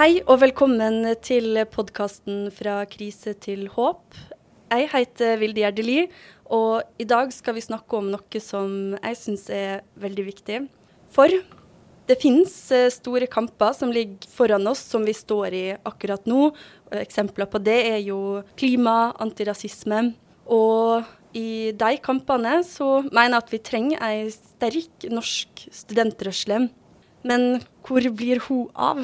Hei og velkommen til podkasten 'Fra krise til håp'. Jeg heter Vilde Gjerdeli, og i dag skal vi snakke om noe som jeg syns er veldig viktig. For det finnes eh, store kamper som ligger foran oss, som vi står i akkurat nå. Eksempler på det er jo klima, antirasisme. Og i de kampene så mener jeg at vi trenger ei sterk norsk studentrørsle. Men hvor blir hun av?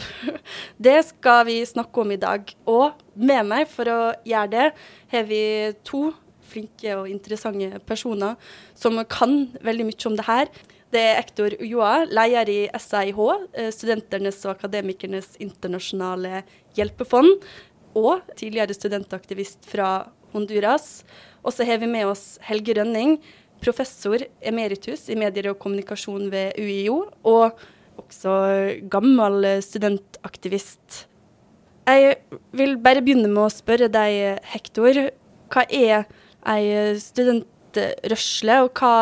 Det skal vi snakke om i dag. Og med meg for å gjøre det, har vi to flinke og interessante personer som kan veldig mye om det her. Det er Ektor Ulloa, leder i SIH, eh, Studenternes og akademikernes internasjonale hjelpefond, og tidligere studentaktivist fra Honduras. Og så har vi med oss Helge Rønning, professor emeritus i medier og kommunikasjon ved UiO, og også gammel studentaktivist. Jeg vil bare begynne med å spørre deg, Hektor. Hva er ei studentrørsle, og hva,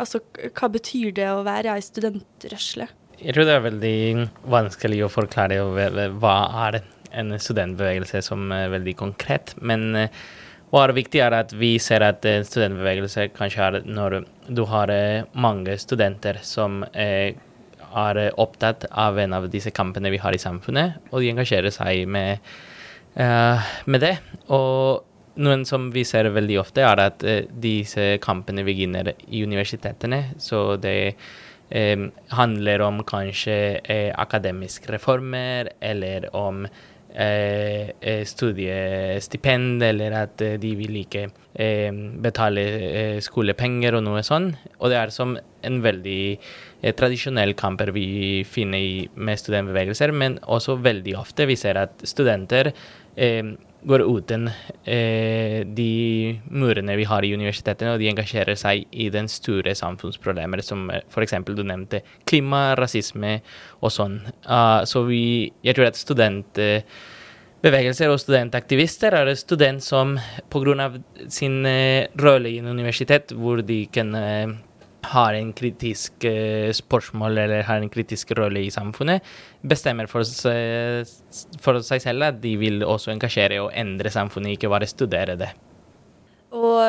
altså, hva betyr det å være ei studentrørsle? Jeg tror det er veldig vanskelig å forklare hva er en studentbevegelse som er veldig konkret. Men hva er viktig er at vi ser at en studentbevegelse kanskje er når du har mange studenter som er opptatt av en av disse kampene vi har i samfunnet, og de engasjerer seg med, med det. Og noen som vi ser veldig ofte, er at uh, disse kampene begynner i universitetene. Så det um, handler om kanskje uh, akademiske reformer, eller om Eh, studiestipend, eller at de vil ikke betale skolepenger og noe sånt. Og det er som en veldig tradisjonell kamper vi finner med studentbevegelser, men også veldig ofte vi ser at studenter går uten eh, de murene vi har i universitetene, og de engasjerer seg i den store samfunnsproblemer, som eh, f.eks. du nevnte klima, rasisme og sånn. Uh, så vi, jeg tror at studentbevegelser og studentaktivister er student som pga. sin uh, rolle i en universitet, hvor de kan uh, har en kritisk uh, spørsmål eller har en kritisk rolle i samfunnet, bestemmer for seg, for seg, selv at de vil også engasjere og endre samfunnet, ikke bare studere det. Og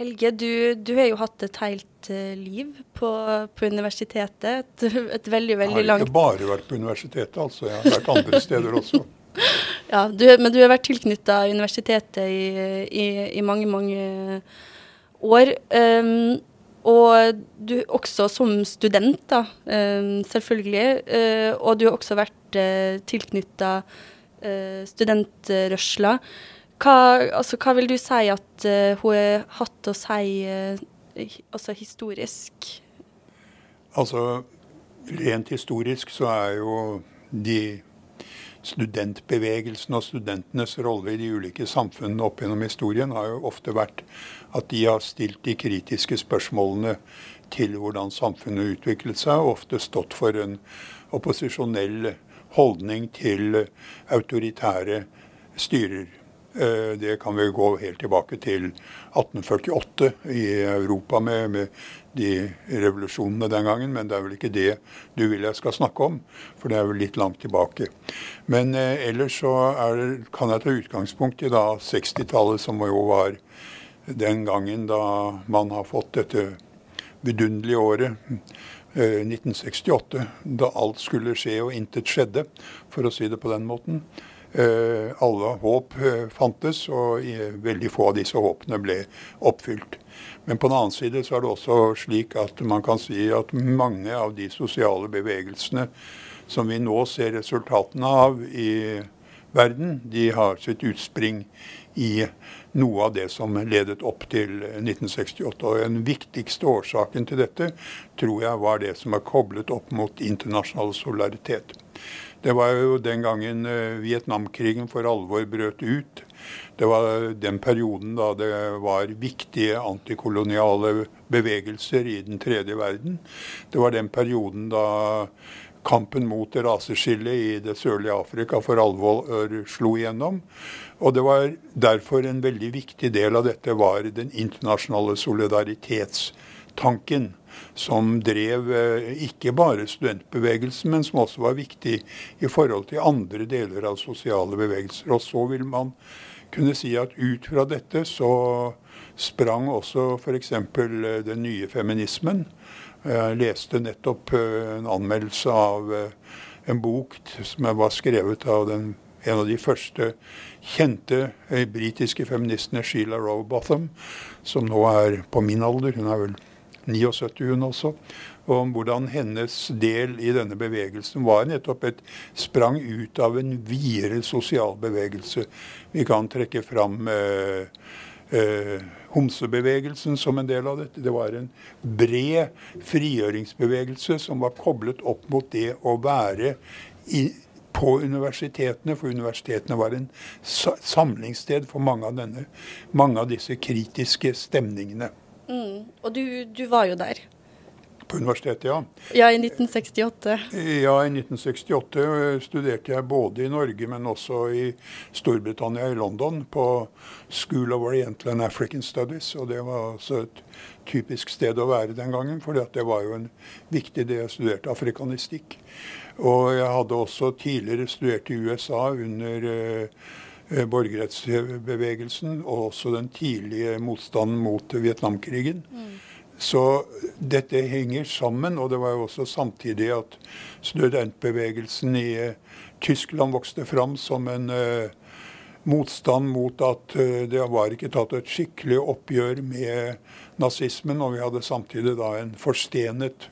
Helge, du, du har jo hatt et helt uh, liv på, på universitetet. Et, et, veldig, veldig langt Jeg har ikke bare vært på universitetet, altså. Jeg har vært andre steder også. ja, du, Men du har vært tilknytta universitetet i, i, i, mange, mange år. Um, og du også som student, da, uh, selvfølgelig. Uh, og du har også vært uh, tilknytta studentrørsla. Hva, altså, hva vil du si at hun har hatt å si altså historisk? Altså rent historisk så er jo de studentbevegelsen og studentenes rolle i de ulike samfunnene opp gjennom historien har jo ofte vært at de har stilt de kritiske spørsmålene til hvordan samfunnet utviklet seg, og ofte stått for en opposisjonell holdning til autoritære styrer. Eh, det kan vi gå helt tilbake til 1848 i Europa med, med de revolusjonene den gangen, men det er vel ikke det du vil jeg skal snakke om, for det er vel litt langt tilbake. Men eh, ellers så er, kan jeg ta utgangspunkt i da 60-tallet, som jo var den gangen da man har fått dette vidunderlige året. Eh, 1968, da alt skulle skje og intet skjedde, for å si det på den måten. Eh, alle håp eh, fantes, og veldig få av disse håpene ble oppfylt. Men på den annen side så er det også slik at man kan si at mange av de sosiale bevegelsene som vi nå ser resultatene av i verden, de har sitt utspring i noe av det som ledet opp til 1968. Og Den viktigste årsaken til dette tror jeg var det som er koblet opp mot internasjonal solidaritet. Det var jo den gangen eh, Vietnamkrigen for alvor brøt ut. Det var den perioden da det var viktige antikoloniale bevegelser i den tredje verden. Det var den perioden da kampen mot raseskillet i det sørlige Afrika for alvor slo igjennom. Og det var derfor en veldig viktig del av dette var den internasjonale solidaritetstanken. Som drev eh, ikke bare studentbevegelsen, men som også var viktig i forhold til andre deler av sosiale bevegelser. Og så vil man kunne si at ut fra dette så sprang også f.eks. Eh, den nye feminismen. Jeg leste nettopp eh, en anmeldelse av en bok som var skrevet av den, en av de første kjente britiske feministene, Sheila Rowbotham, som nå er på min alder. Hun er vel 79, hun også. Om hvordan hennes del i denne bevegelsen var nettopp et sprang ut av en videre sosial bevegelse. Vi kan trekke fram eh, eh, homsebevegelsen som en del av dette. Det var en bred frigjøringsbevegelse som var koblet opp mot det å være i, på universitetene, for universitetene var en samlingssted for mange av, denne, mange av disse kritiske stemningene. Mm. Og du, du, var jo der? På universitetet, ja. Ja, I 1968? Ja, i 1968 studerte jeg både i Norge, men også i Storbritannia, i London, på School of Oriental and African Studies. Og det var også et typisk sted å være den gangen, for det var jo en viktig del. Jeg studerte afrikanistikk. Og jeg hadde også tidligere studert i USA under Eh, borgerrettsbevegelsen og også den tidlige motstanden mot Vietnamkrigen. Mm. Så dette henger sammen, og det var jo også samtidig at studentbevegelsen i uh, Tyskland vokste fram som en uh, motstand mot at uh, det var ikke tatt et skikkelig oppgjør med nazismen, og vi hadde samtidig da en forstenet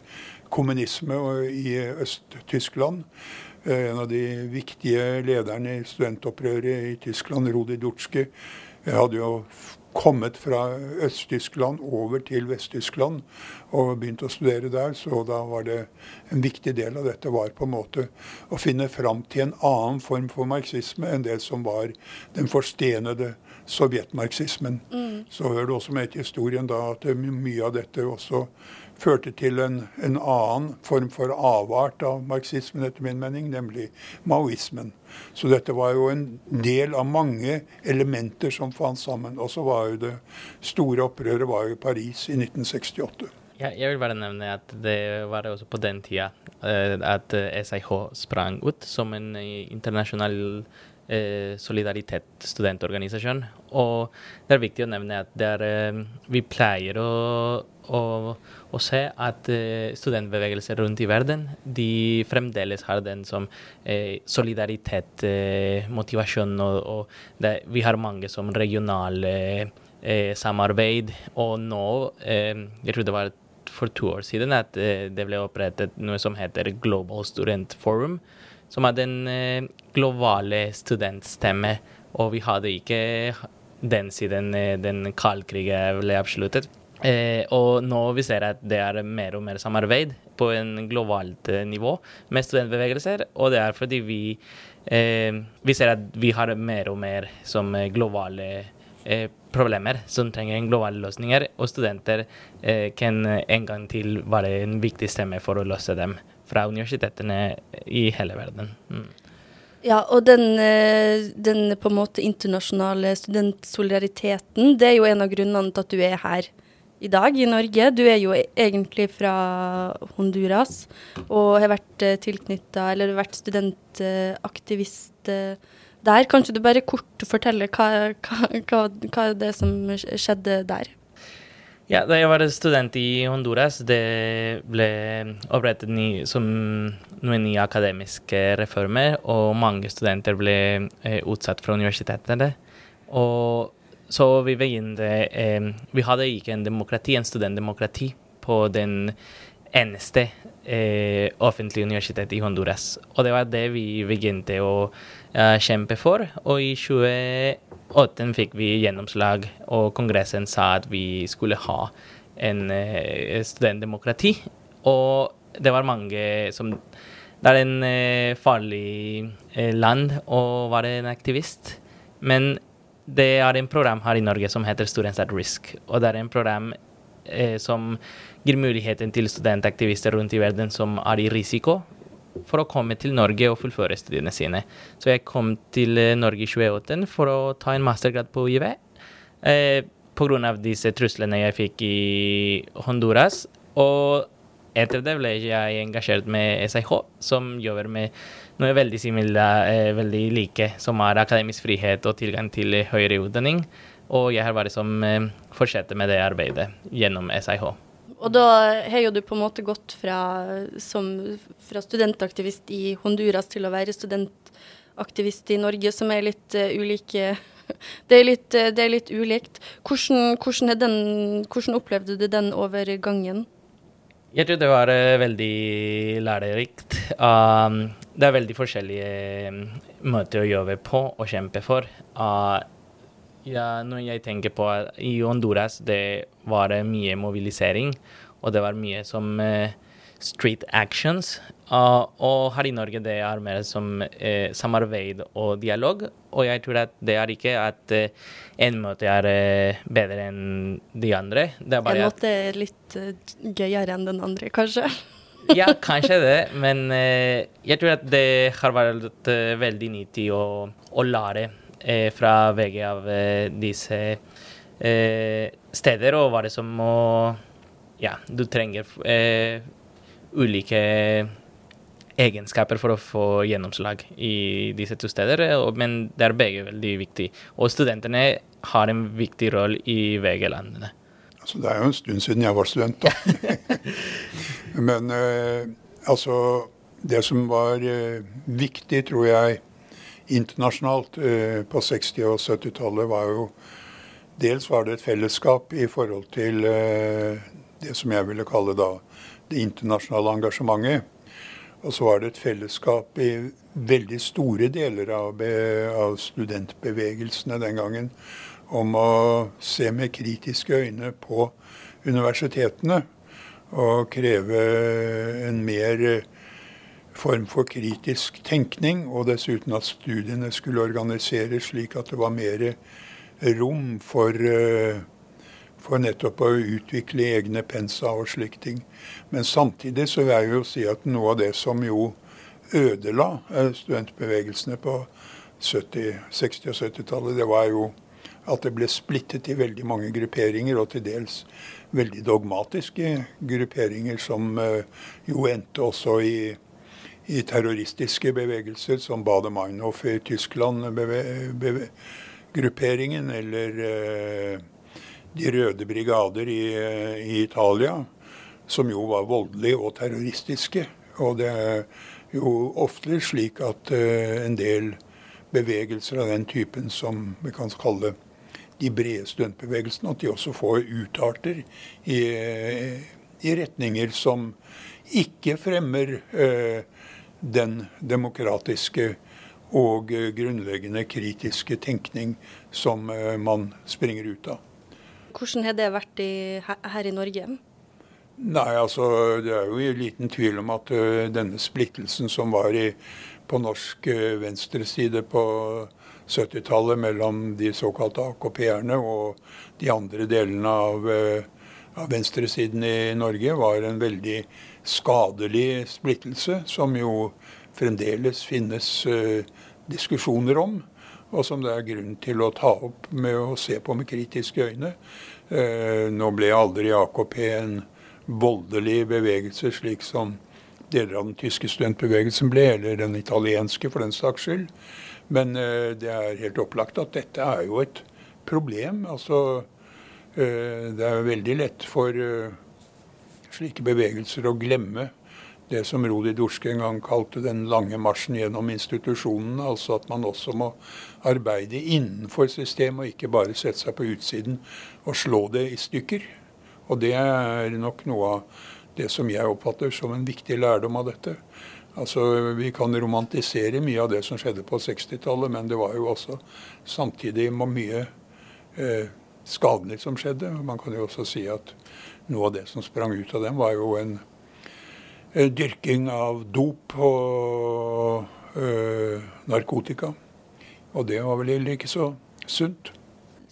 kommunisme i Øst-Tyskland. Eh, en av de viktige lederne i studentopprøret i Tyskland, Rudi Dutschke, hadde jo kommet fra Øst-Tyskland over til Vest-Tyskland og begynt å studere der. Så da var det en viktig del av dette var på en måte å finne fram til en annen form for marxisme enn det som var den forstenede sovjetmarxismen. Mm. Så hører det også med til historien da at mye av dette også førte til en, en, annen form for avart av marxismen, etter min mening, nemlig maoismen. Så dette var jo en del av mange elementer som fant sammen. Og så var jo det store opprøret var jo Paris i 1968. Ja, jeg vil bare nevne at det var også på den tida uh, at SIH sprang ut som en internasjonal internasjonal uh, solidaritet studentorganisasjon. Og det er viktig å nevne at er, uh, vi pleier å å, å se at uh, studentbevegelser rundt i verden de fremdeles har den som eh, solidaritet, uh, motivasjon, og, og det, vi har mange som regionale samarbeid. Og nå, jeg tror det var for to år siden, at det ble opprettet noe som heter Global Student Forum, som er den globale studentstemme. Og vi hadde ikke den siden den kaldkrigen ble avsluttet. Eh, og nå vi ser at det er mer og mer samarbeid på en globalt eh, nivå med studentbevegelser. Og det er fordi vi, eh, vi ser at vi har mer og mer som eh, globale eh, problemer som trenger globale løsninger. Og studenter eh, kan en gang til være en viktig stemme for å løse dem fra universitetene i hele verden. Mm. Ja, og den, den, på en måte internasjonale studentsolidariteten, det er jo en av grunnene til at du er her i dag i Norge. Du er jo egentlig fra Honduras og har vært eh, tilknytta, eller vært studentaktivist uh, der. Kanskje du bare kort forteller hva, hva, hva, hva det som skjedde der? Ja, da jeg var student i Honduras, det ble opprettet ny, noen nye akademiske reformer, og mange studenter ble eh, utsatt fra universitetene. Og så vi begynte eh, Vi hadde ikke en demokrati, en studentdemokrati på den eneste eh, offentlige universitetet i Honduras. Og det var det vi begynte å eh, kjempe for. Og i 2008 fikk vi gjennomslag, og Kongressen sa at vi skulle ha en eh, studentdemokrati. Og det var mange som Det er en eh, farlig land å være en aktivist. Men det er en program her i Norge som heter Students at Risk. Og det er en program som gir muligheten til studentaktivister rundt i verden som er i risiko, for å komme til Norge og fullføre studiene sine. Så jeg kom til Norge i 2018 for å ta en mastergrad på UiV. Eh, Pga. disse truslene jeg fikk i Honduras. Og etter det ble jeg engasjert med SIH, som jobber med noe veldig similar, eh, veldig like, som er akademisk frihet og tilgang til høyere utdanning. Og jeg har bare som eh, fortsetter med det arbeidet gjennom SIH. Og da har jo du på en måte gått fra, som, fra studentaktivist i Honduras til å være studentaktivist i Norge, som er litt uh, ulike det er, litt, det er litt, ulikt. Hvordan, hvordan, den, hvordan, opplevde du den overgangen? Jeg tror det var uh, veldig lærerikt. Um, det er veldig forskjellige um, måter å jobbe på og kjempe for. Uh, ja, når jeg tenker på at I Honduras det var mye mobilisering, og det var mye som uh, street actions. Uh, og her i Norge det er mer som uh, samarbeid og dialog. Og jeg tror at det er ikke at uh, en måte er bedre enn de andre. Det er bare en måte er litt gøyere enn den andre, kanskje? ja, kanskje det, men jeg tror at det har vært veldig nyttig å, å lære eh, fra VG av eh, disse eh, steder, og hva det som må Ja, du trenger eh, ulike egenskaper for å få gjennomslag i disse to steder, men det er begge veldig viktig. Og studentene har en viktig rolle i VG-landene. Altså, det er jo en stund siden jeg var student, da. men eh, altså Det som var eh, viktig, tror jeg, internasjonalt eh, på 60- og 70-tallet, var jo Dels var det et fellesskap i forhold til eh, det som jeg ville kalle da det internasjonale engasjementet. Og så var det et fellesskap i veldig store deler av, av studentbevegelsene den gangen om å se med kritiske øyne på universitetene og kreve en mer form for kritisk tenkning, og dessuten at studiene skulle organiseres slik at det var mer rom for, eh, for nettopp å utvikle egne pensa og slike ting. Men samtidig så vil jeg jo si at noe av det som jo ødela eh, studentbevegelsene på 70, 60- og 70-tallet, det var jo at det ble splittet i veldig mange grupperinger, og til dels veldig dogmatiske grupperinger, som eh, jo endte også i i terroristiske bevegelser som Baader-Meinhof i Tyskland, grupperingen, eller eh, De røde brigader i, i, Italia, som jo var voldelige og terroristiske. Og det er jo ofte slik at eh, en del bevegelser av den typen som vi kan kalle de brede studentbevegelsene, at de også får utarter i, i retninger som ikke fremmer eh, den demokratiske og eh, grunnleggende kritiske tenkning som eh, man springer ut av. Hvordan har det vært i, her i Norge? Nei, altså Det er jo i liten tvil om at uh, denne splittelsen som var i, på norsk venstreside på 70-tallet mellom de såkalte AKP-erne og de andre delene av, av venstresiden i Norge, var en veldig skadelig splittelse, som jo fremdeles finnes uh, diskusjoner om, og som det er grunn til å ta opp med å se på med kritiske øyne. Uh, nå ble aldri AKP en voldelig bevegelse, slik som deler av den tyske studentbevegelsen ble, eller den italienske for den saks skyld. Men uh, det er helt opplagt at dette er jo et problem. Altså, det er veldig lett for slike bevegelser å glemme det som Rodi Dorske en gang kalte den lange marsjen gjennom institusjonene. Altså at man også må arbeide innenfor systemet, og ikke bare sette seg på utsiden og slå det i stykker. Og det er nok noe av det som jeg oppfatter som en viktig lærdom av dette. Altså, Vi kan romantisere mye av det som skjedde på 60-tallet, men det var jo også samtidig mye eh, skadelig som skjedde. Man kan jo også si at noe av det som sprang ut av dem, var jo en, dyrking av dop og øh, narkotika. Og det var vel heller ikke så sunt.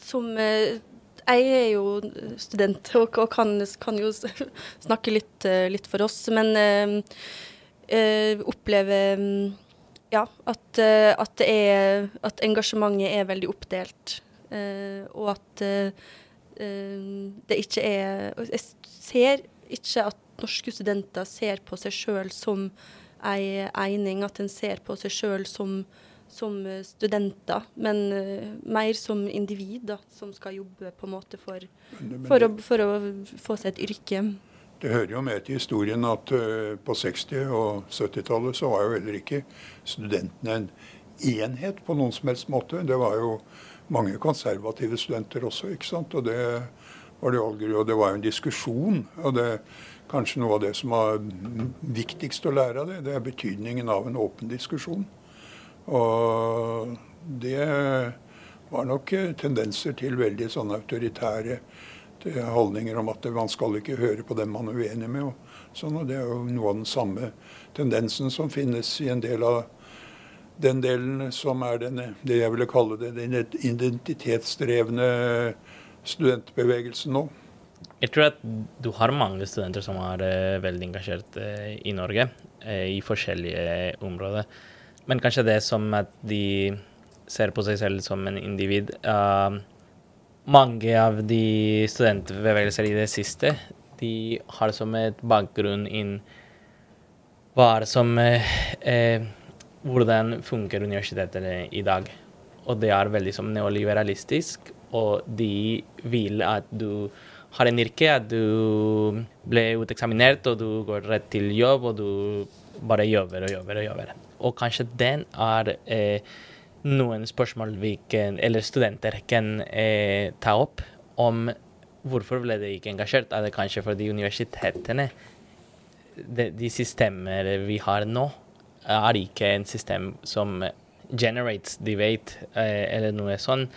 Som øh, jeg er jo student og, og kan, kan, jo snakke litt, øh, litt, for oss, men uh, opplever um, ja, at, at, er, at engasjementet er veldig oppdelt. Og at det ikke er Jeg ser ikke at norske studenter ser på seg sjøl som ei eining, at en ser på seg sjøl som, som, studenter, men uh, mer som individ da, som skal jobbe på en måte for, for, å, for å, få seg et yrke. Det hører jo med til historien at uh, på 60- og 70-tallet så var jo heller ikke studentene en enhet på noen som helst måte. Det var jo mange konservative studenter også, ikke sant. Og det var det, og det var jo en diskusjon. og det kanskje noe av det som er viktigst å lære av det, det er betydningen av en åpen diskusjon. Og det var nok tendenser til veldig sånne autoritære holdninger om at man skal ikke høre på dem man er uenig med. Og sånn, og det er jo noe av den samme tendensen som finnes i en del av den delen som er den, det jeg ville kalle det, den identitetsdrevne studentbevegelsen nå. Jeg tror at du har mange studenter som er uh, veldig engasjert uh, i Norge, uh, i forskjellige områder. Men kanskje det som at de ser på seg selv som en individ. mange av de studentbevegelser i det siste, de har som et bakgrunn inn hva som Hvordan funker universitetene i dag. Og det er veldig som neoliberalistisk, og de vil at du har en yrke, at du ble uteksaminert, og du går rett til jobb, og du bare jobber og jobber og jobber. Og kanskje den er eh, noen spørsmål vi kan, eller studenter kan eh, ta opp om hvorfor ble de ikke engasjert. Er det kanskje fordi universitetene, de, de systemer vi har nå, er ikke en system som generates debate, eh, eller noe sånt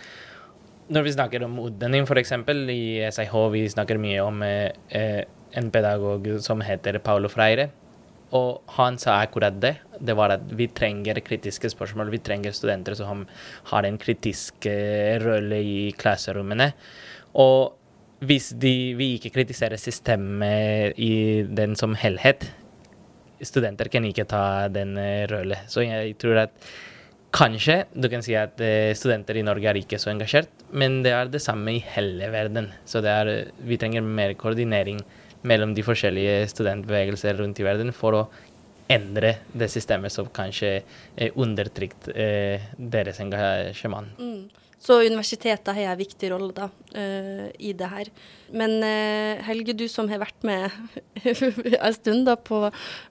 når vi snakker om utdanning, f.eks. i SIH, vi snakker mye om eh, eh, en pedagog som heter Paulo Freire. Og han sa akkurat det. Det var at vi trenger kritiske spørsmål. Vi trenger studenter som har en kritisk rolle i klasserommene. Og hvis de, vi ikke kritiserer systemet i den som helhet, studenter kan ikke ta den eh, rollen. Så jeg tror at Kanskje du kan si at eh, studenter i Norge er ikke så engasjert, men det er det samme i hele verden. Så er, vi trenger mer koordinering mellom de forskjellige studentbevegelser rundt i verden for å endre det systemet som kanskje er undertrykt eh, deres engasjement. Mm. Så universitetet har en viktig rolle da, uh, i det her. Men uh, Helge, du som har vært med en stund da, på,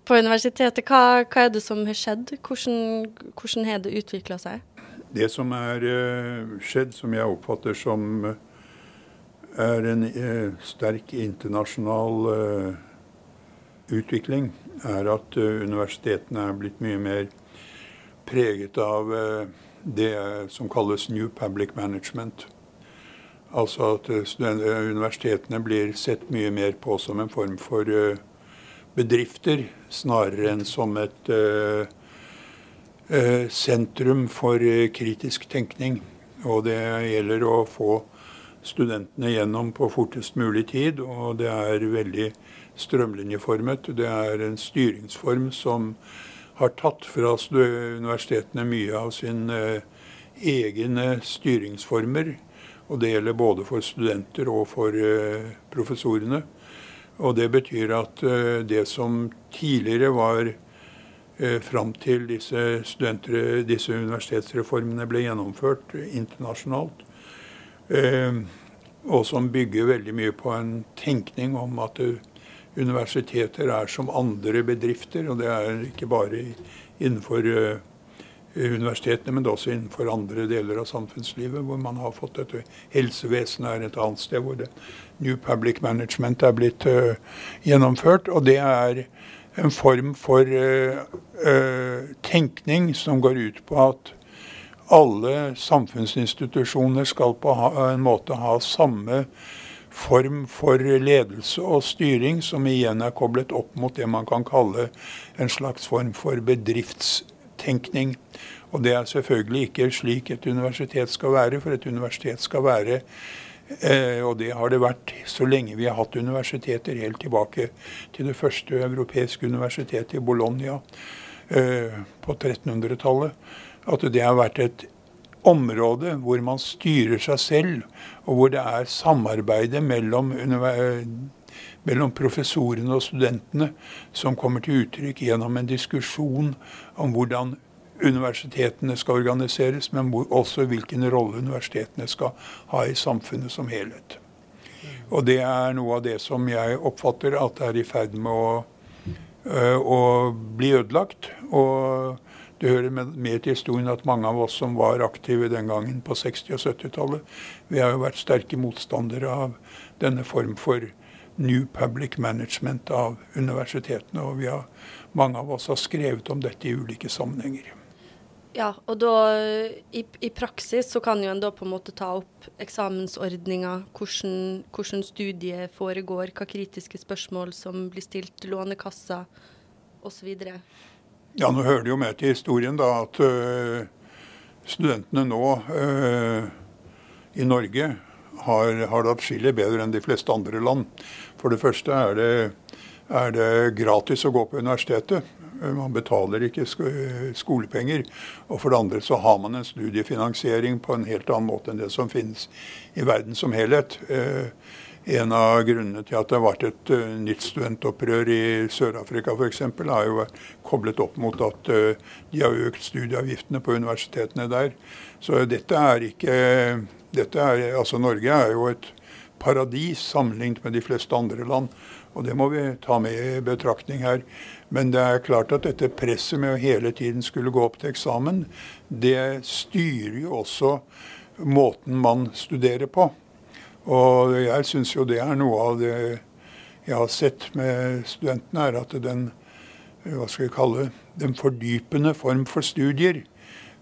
på universitetet, hva, hva, er det som har skjedd? Hvordan, hvordan har det utvikla seg? Det som er uh, skjedd, som jeg oppfatter som er en sterk internasjonal utvikling, er at universitetene er blitt mye mer preget av det som kalles New Public Management. Altså at eh, universitetene blir sett mye mer på som en form for eh, bedrifter, snarere enn som et sentrum for kritisk tenkning. Og det gjelder å få studentene gjennom på fortest mulig tid, og det er veldig strømlinjeformet. Det er en styringsform som har tatt fra universitetene mye av sin eh, egne styringsformer. Og det gjelder både for studenter og for eh, professorene. Og det betyr at eh, det som tidligere var fram til disse, disse universitetsreformene ble gjennomført internasjonalt, og som bygger veldig mye på en tenkning om at universiteter er som andre bedrifter. Og det er ikke bare innenfor uh, universitetene, men også innenfor andre deler av samfunnslivet, hvor man har fått dette. Helsevesenet er et annet sted hvor det New Public Management er blitt uh, gjennomført. Og det er en form for tenkning som går ut på at alle samfunnsinstitusjoner skal på en måte ha samme form for ledelse og styring som igjen er koblet opp mot det man kan kalle en slags form for bedriftstenkning. Og det er selvfølgelig ikke slik et universitet skal være, for et universitet skal være Eh, og det har det vært så lenge vi har hatt universiteter, helt tilbake til det første europeiske universitetet i Bologna eh, på 1300-tallet. At det har vært et område hvor man styrer seg selv, og hvor det er samarbeidet mellom, mellom professorene og studentene som kommer til uttrykk gjennom en diskusjon om hvordan universitetene skal organiseres, men også hvilken rolle universitetene skal ha i samfunnet som helhet. Og det er noe av det som jeg oppfatter at er i ferd med å, å bli ødelagt. Og det hører med til historien at mange av oss som var aktive den gangen på 60- og 70-tallet, vi har jo vært sterke motstandere av denne form for New Public Management av universitetene. Og har, mange av oss har skrevet om dette i ulike sammenhenger. Ja, og da i, i, praksis så kan jo en da på en måte ta opp eksamensordninga, hvordan, hvordan studiet foregår, hva kritiske spørsmål som blir stilt, Lånekassa osv. Ja, nå hører det jo med til historien da at uh, studentene nå uh, i Norge har, har det atskillig bedre enn de fleste andre land. For det første er det, er det gratis å gå på universitetet. Man betaler ikke skolepenger. Og for det andre så har man en studiefinansiering på en helt annen måte enn det som finnes i verden som helhet. Eh, en av grunnene til at det har vært et uh, nytt studentopprør i Sør-Afrika f.eks., har jo koblet opp mot at uh, de har økt studieavgiftene på universitetene der. Så dette er ikke dette er, altså Norge er jo et paradis sammenlignet med de fleste andre land. Og det må vi ta med i betraktning her. Men det er klart at dette presset med å hele tiden skulle gå opp til eksamen, det styrer jo også måten man studerer på. Og jeg syns jo det er noe av det jeg har sett med studentene, er at den hva skal vi kalle den fordypende form for studier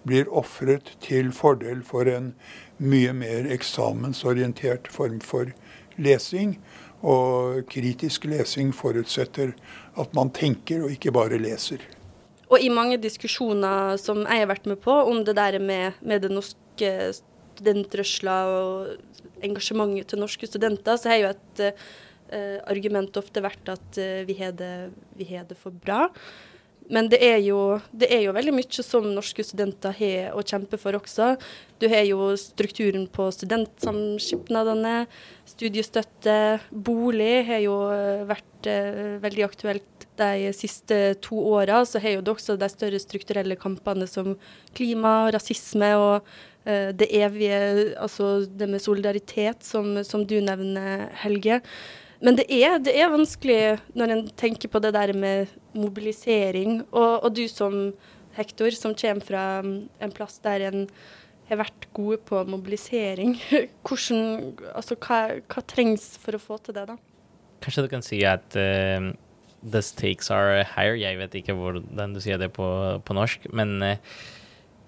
blir ofret til fordel for en mye mer eksamensorientert form for lesing. Og kritisk lesing forutsetter at man tenker og ikke bare leser. Og i mange diskusjoner som jeg har vært med på om det der med, med det norske studentrørsla og engasjementet til norske studenter, så har jo et uh, argument ofte vært at uh, vi har det, for bra. Men det er, jo, det er, jo, veldig mye som norske studenter har å kjempe for også. Du har jo strukturen på studentsamskipnadene, studiestøtte, bolig har jo vært eh, veldig aktuelt de siste to åra. Så har jo det også de større strukturelle kampene som klima, rasisme og eh, det evige, altså det med solidaritet, som, som du nevner, Helge. Men det er, det er, vanskelig når en tenker på det der med mobilisering. Og, og, du som Hector, som kommer fra en plass der en har vært gode på mobilisering. Hvordan, altså, hva, hva, trengs for å få til det, da? Kanskje du kan si at uh, the stakes are higher. Jeg vet ikke hvordan du sier det på, på norsk. Men uh,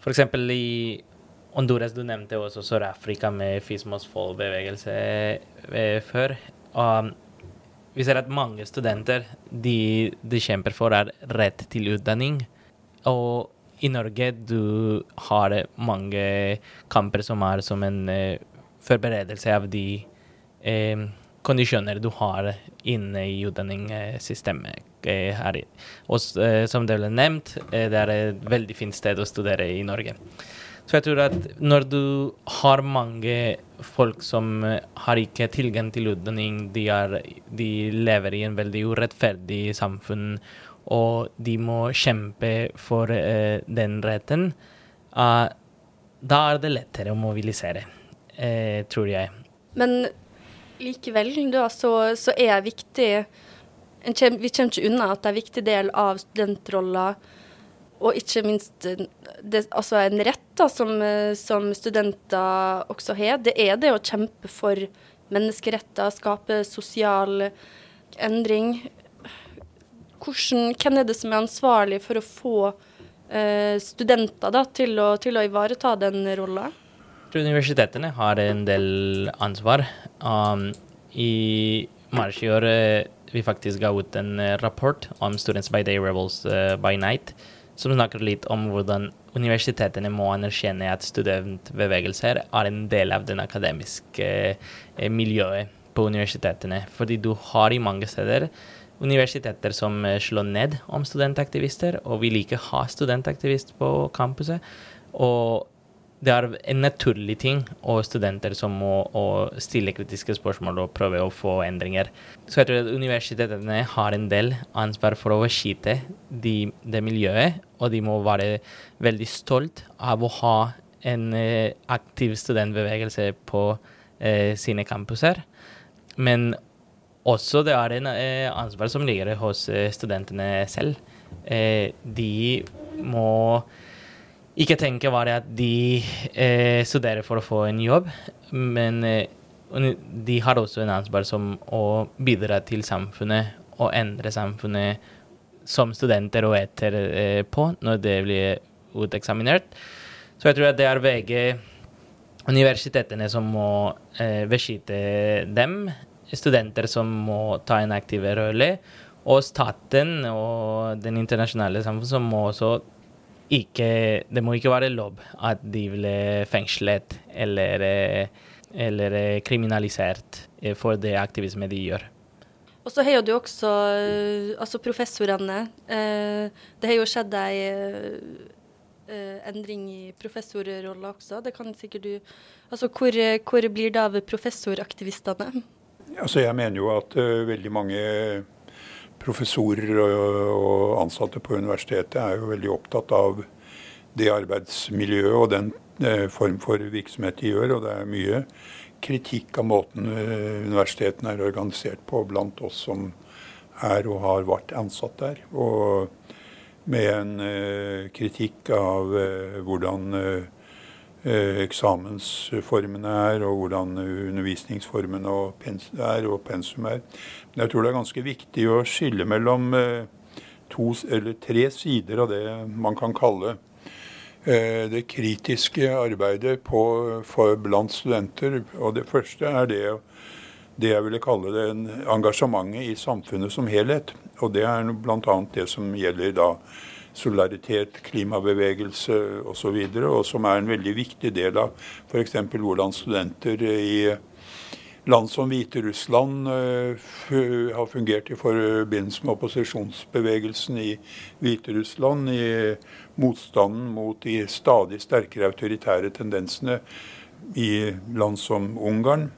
f.eks. i Honduras, du nevnte også Sør-Afrika med Fismos Fold-bevegelse før. Og vi ser at mange studenter de, de kjemper for, er rett til utdanning. Og i Norge du har mange kamper som er som en eh, forberedelse av de eh, kondisjoner du har inne i utdanningssystemet. Uh, her. Og som det ble nevnt, det er et veldig fint sted å studere i Norge. Så jeg tror at når du har mange folk som eh, har ikke tilgang til utdanning, de, de lever i en veldig urettferdig samfunn, og de må kjempe for uh, den retten, uh, da er det lettere å mobilisere, uh, tror jeg. Men likevel, da, så, så er viktig Vi kommer ikke unna at det er en viktig del av studentrolla og ikke minst eh, det, altså en rett da, som, eh, som, studenter også har, det er det å kjempe for menneskeretter, skape sosial endring. Hvordan, hvem er det som er ansvarlig for å få eh, studenter da, til, å, til, å, ivareta den rolla? Universitetene har en del ansvar. Um, I mars i år uh, vi faktisk ga ut en rapport om Students by Day Rebels uh, by Night som snakker litt om hvordan universitetene må anerkjenne at studentbevegelser er en del av den akademiske eh, miljøet på universitetene. Fordi du har i mange steder universiteter som eh, slår ned om studentaktivister, og vil ikke ha studentaktivist på campuset. Og det er en naturlig ting, og studenter som må stille kritiske spørsmål og prøve å få endringer. Så jeg tror at universitetene har en del ansvar for å beskytte de, det miljøet, og de må være veldig stolt av å ha en eh, aktiv studentbevegelse på eh, sine campuser. Men også det er en eh, ansvar som ligger hos eh, studentene selv. Eh, de må ikke tenke bare at de eh, studerer for å få en jobb, men eh, de har også en ansvar som å bidra til samfunnet og endre samfunnet som studenter og etterpå, eh, når det blir uteksaminert. Så jeg tror at det er begge universitetene som må beskytte dem, studenter som må ta en aktiv rolle, og staten og den internasjonale samfunnet som må også ikke Det må ikke være lov at de blir fengslet eller, eller kriminalisert for det aktivisme de gjør. Og så har du også altså professorene. Det har jo skjedd ei endring i professorrolla også. Det kan sikkert du Altså hvor, hvor blir det av professoraktivistene? Altså jeg mener jo at uh, veldig mange professorer og, ansatte på universitetet er jo veldig opptatt av det arbeidsmiljøet og den uh, form for virksomhet de gjør. Og det er mye kritikk av måten uh, universitetene er organisert på blant oss som er og har vært ansatt der. Og med en kritikk av hvordan Eh, eksamensformene er, og hvordan undervisningsformene er, og pensum er. Men jeg tror det er ganske viktig å skille mellom eh, to eller tre sider av det man kan kalle eh, det kritiske arbeidet på, for, blant studenter. Og det første er det, det jeg ville kalle det engasjementet i samfunnet som helhet. Og det er bl.a. det som gjelder da solidaritet, klimabevegelse osv., og, så og som er en veldig viktig del av f.eks. hvordan studenter i land som Hviterussland uh, har fungert i forbindelse med opposisjonsbevegelsen i Hviterussland, i motstanden mot de stadig sterkere autoritære tendensene i land som Ungarn.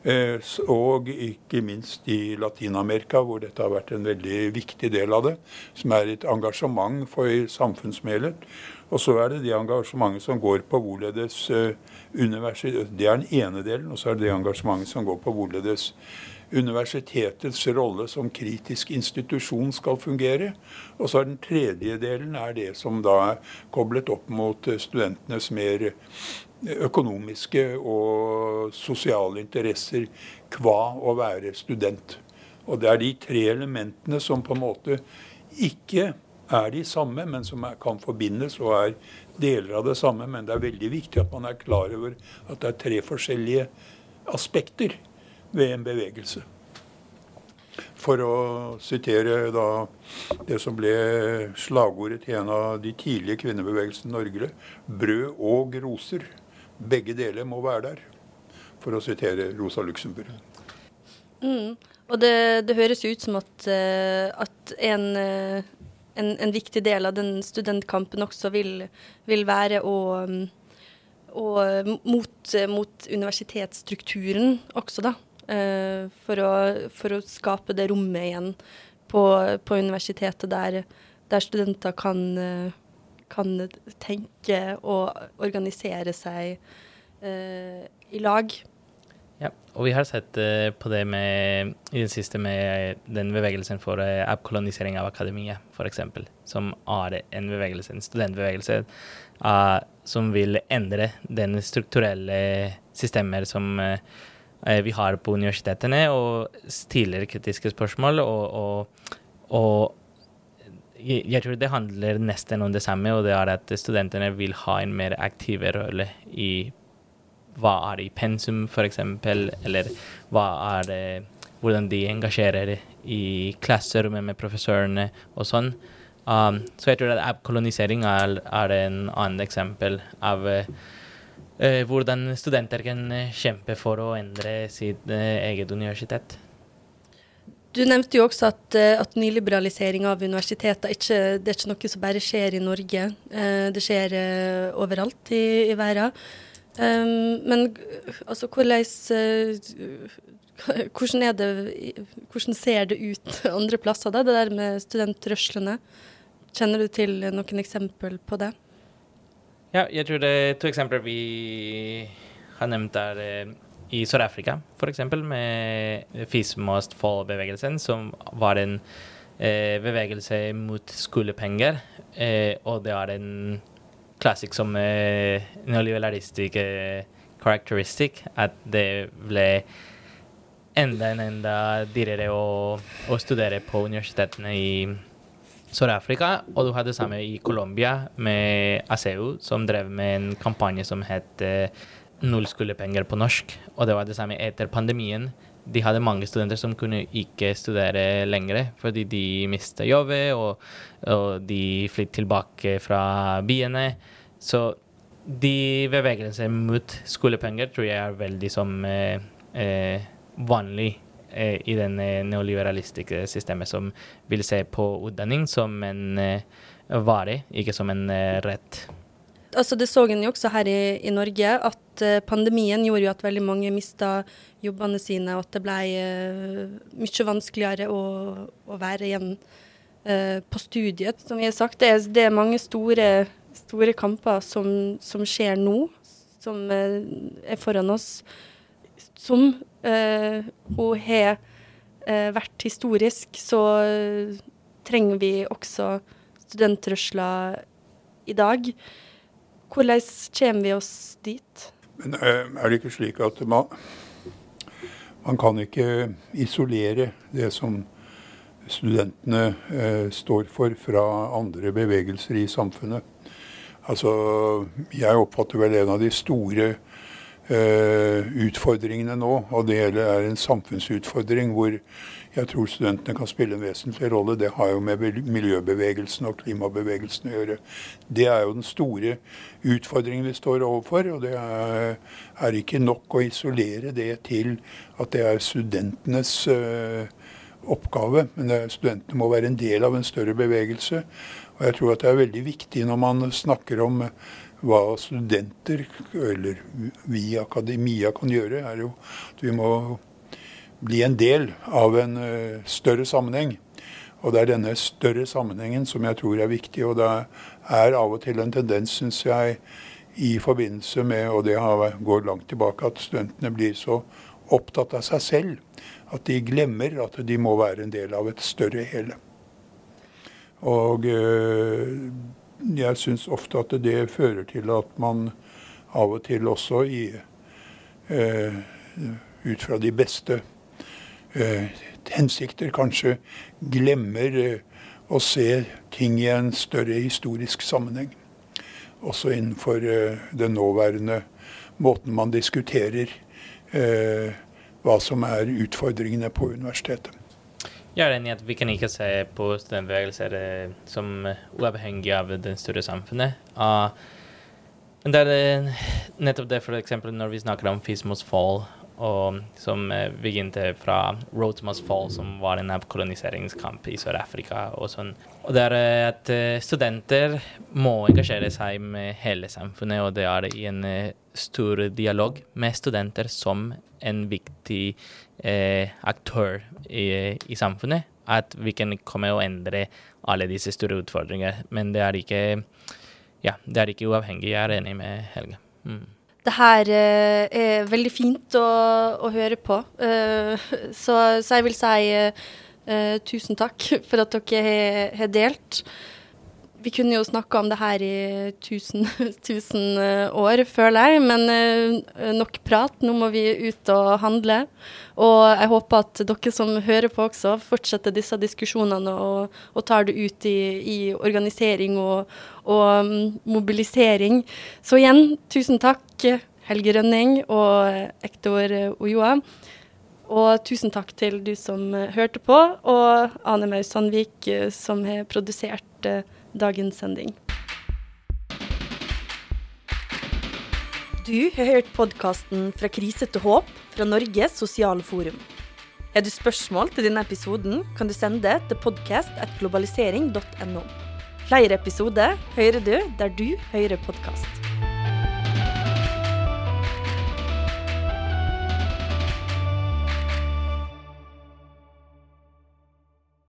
Eh, og ikke minst i Latin-Amerika, hvor dette har vært en veldig viktig del av det. Som er et engasjement for samfunnsmedlet. Og så er det det engasjementet som går på hvorledes universitet Det er den ene delen. Og så er det det engasjementet som går på hvorledes universitetets rolle som kritisk institusjon skal fungere. Og så er den tredje delen er det som da er koblet opp mot eh, studentenes mer økonomiske og sosiale interesser kva å være student. Og det er de tre elementene som på en måte ikke er de samme, men som er, kan forbindes og er deler av det samme. Men det er veldig viktig at man er klar over at det er tre forskjellige aspekter ved en bevegelse. For å sitere da det som ble slagordet til en av de tidlige kvinnebevegelsene i Norge, brød og roser. Begge deler må være der, for å sitere Rosa Luxemburg. Mm. Og det, det, høres ut som at, uh, at en, uh, en, en, viktig del av den studentkampen også vil, vil være å, og mot, mot, universitetsstrukturen også, da. For, å, for, å, skape det rommet igjen på, på universitetet der, der studenter kan kan tenke og organisere seg uh, i lag. Ja, og vi har sett uh, på det med, i det siste med den bevegelsen for uh, avkolonisering av akademiet, f.eks., som er en bevegelse, en studentbevegelse uh, som vil endre den strukturelle systemer som vi har på universitetene, og stiller kritiske spørsmål og, og, og jeg tror det handler nesten om det samme, og det er at studentene vil ha en mer aktiv rolle i hva er i pensum, f.eks., eller hva er det hvordan de engasjerer i klasserommet med professorene og sånn. Um, så jeg tror at appkolonisering er, er en annen eksempel av uh, hvordan studenter kan kjempe for å endre sitt uh, eget universitet. Du nevnte jo også at, at nyliberalisering av universiteter ikke, det er ikke noe som bare skjer i Norge. Det skjer overalt i, i verden. Um, men altså, hvordan hvordan, det, hvordan, ser det ut andre plasser, da, det der med studentrørslene? Kjenner du til noen eksempel på det? Ja, jeg tror det er to eksempler vi har nevnt der eh, i Sør-Afrika, f.eks. med Fismost Fall-bevegelsen, som var en eh, bevegelse mot skolepenger. Eh, og det er en klassisk som eh, neoliberalistisk karakteristikk at det ble enda en enda dyrere å, å studere på universitetene i Sør-Afrika. Og du hadde det samme i Colombia med ASEU, som drev med en kampanje som het eh, Null skolepenger på norsk. Og det var det samme etter pandemien. De hadde mange studenter som kunne ikke studere lenger fordi de mistet jobben, og, og de flyttet tilbake fra byene. Så de bevegelsene mot skolepenger tror jeg er veldig som eh, eh, vanlig eh, i det neoliberalistiske systemet, som vil se på utdanning som en eh, vare, ikke som en eh, rett. Altså Det så en jo også her i, i, Norge, at uh, pandemien gjorde jo at veldig mange mista jobbene sine, og at det ble uh, mye vanskeligere å, å være igjen uh, på studiet. Som vi har sagt, det er, det er mange store, store kamper som, som, skjer nå, som er foran oss som uh, hun har uh, vært historisk, så uh, trenger vi også studentrørsler i dag. Hvordan kommer vi oss dit? Men Er det ikke slik at man, man kan ikke isolere det som studentene står for, fra andre bevegelser i samfunnet? Altså, jeg oppfatter vel en av de store Eh, utfordringene nå. Og det hele er en samfunnsutfordring hvor jeg tror studentene kan spille en vesentlig rolle. Det har jo med miljøbevegelsen og klimabevegelsen å gjøre. Det er jo den store utfordringen vi står overfor. Og det er, ikke nok å isolere det til at det er studentenes uh, oppgave. Men studentene må være en del av en større bevegelse. Og jeg tror at det er veldig viktig når man snakker om hva studenter, eller vi i akademia kan gjøre, er jo at vi må bli en del av en uh, større sammenheng. Og det er denne større sammenhengen som jeg tror er viktig. Og det er av og til en tendens, syns jeg, i forbindelse med, og det går langt tilbake, at studentene blir så opptatt av seg selv at de glemmer at de må være en del av et større hele. Og uh, jeg syns ofte at det fører til at man av og til også i, eh, ut fra de beste eh, hensikter kanskje glemmer eh, å se ting i en større historisk sammenheng. Også innenfor eh, den nåværende måten man diskuterer eh, hva som er utfordringene på universitetet. Jeg er enig i at vi kan ikke se på studentbevegelser eh, som uavhengig av det større samfunnet. Uh, men det er eh, nettopp det, f.eks. når vi snakker om Fismos fall, og, som uh, begynte fra Rotemas fall, som var en avkoloniseringskamp i Sør-Afrika. Og sånn. Og det er at uh, studenter må engasjere seg med hele samfunnet, og det er i en stor dialog med studenter som en viktig eh, aktør i, i, samfunnet. At vi kan komme og endre alle disse store utfordringene. Men det er ikke, ja, det er ikke uavhengig. Jeg er enig med Helge. Mm. Det her eh, er veldig fint å, å høre på. Uh, så, så, jeg vil si uh, tusen takk for at dere har delt. Vi kunne jo snakka om det her i tusen, tusen eh, år, føler jeg. Men uh, nok prat. Nå må vi ut og handle. Og jeg håper at dere som hører på også, fortsetter disse diskusjonene og, og tar det ut i, i organisering og, og um, mobilisering. Så igjen, tusen takk, Helge Rønning og Ektor Ojoa. Og tusen takk til du som hørte på, og Ane Maus Sandvik, som har produsert dagens sending. Du har hørt podkasten Fra krise til håp fra Norges sosiale forum. Har du spørsmål til denne episoden, kan du sende det til podkast.globalisering.no. Flere episoder hører du der du hører podkast.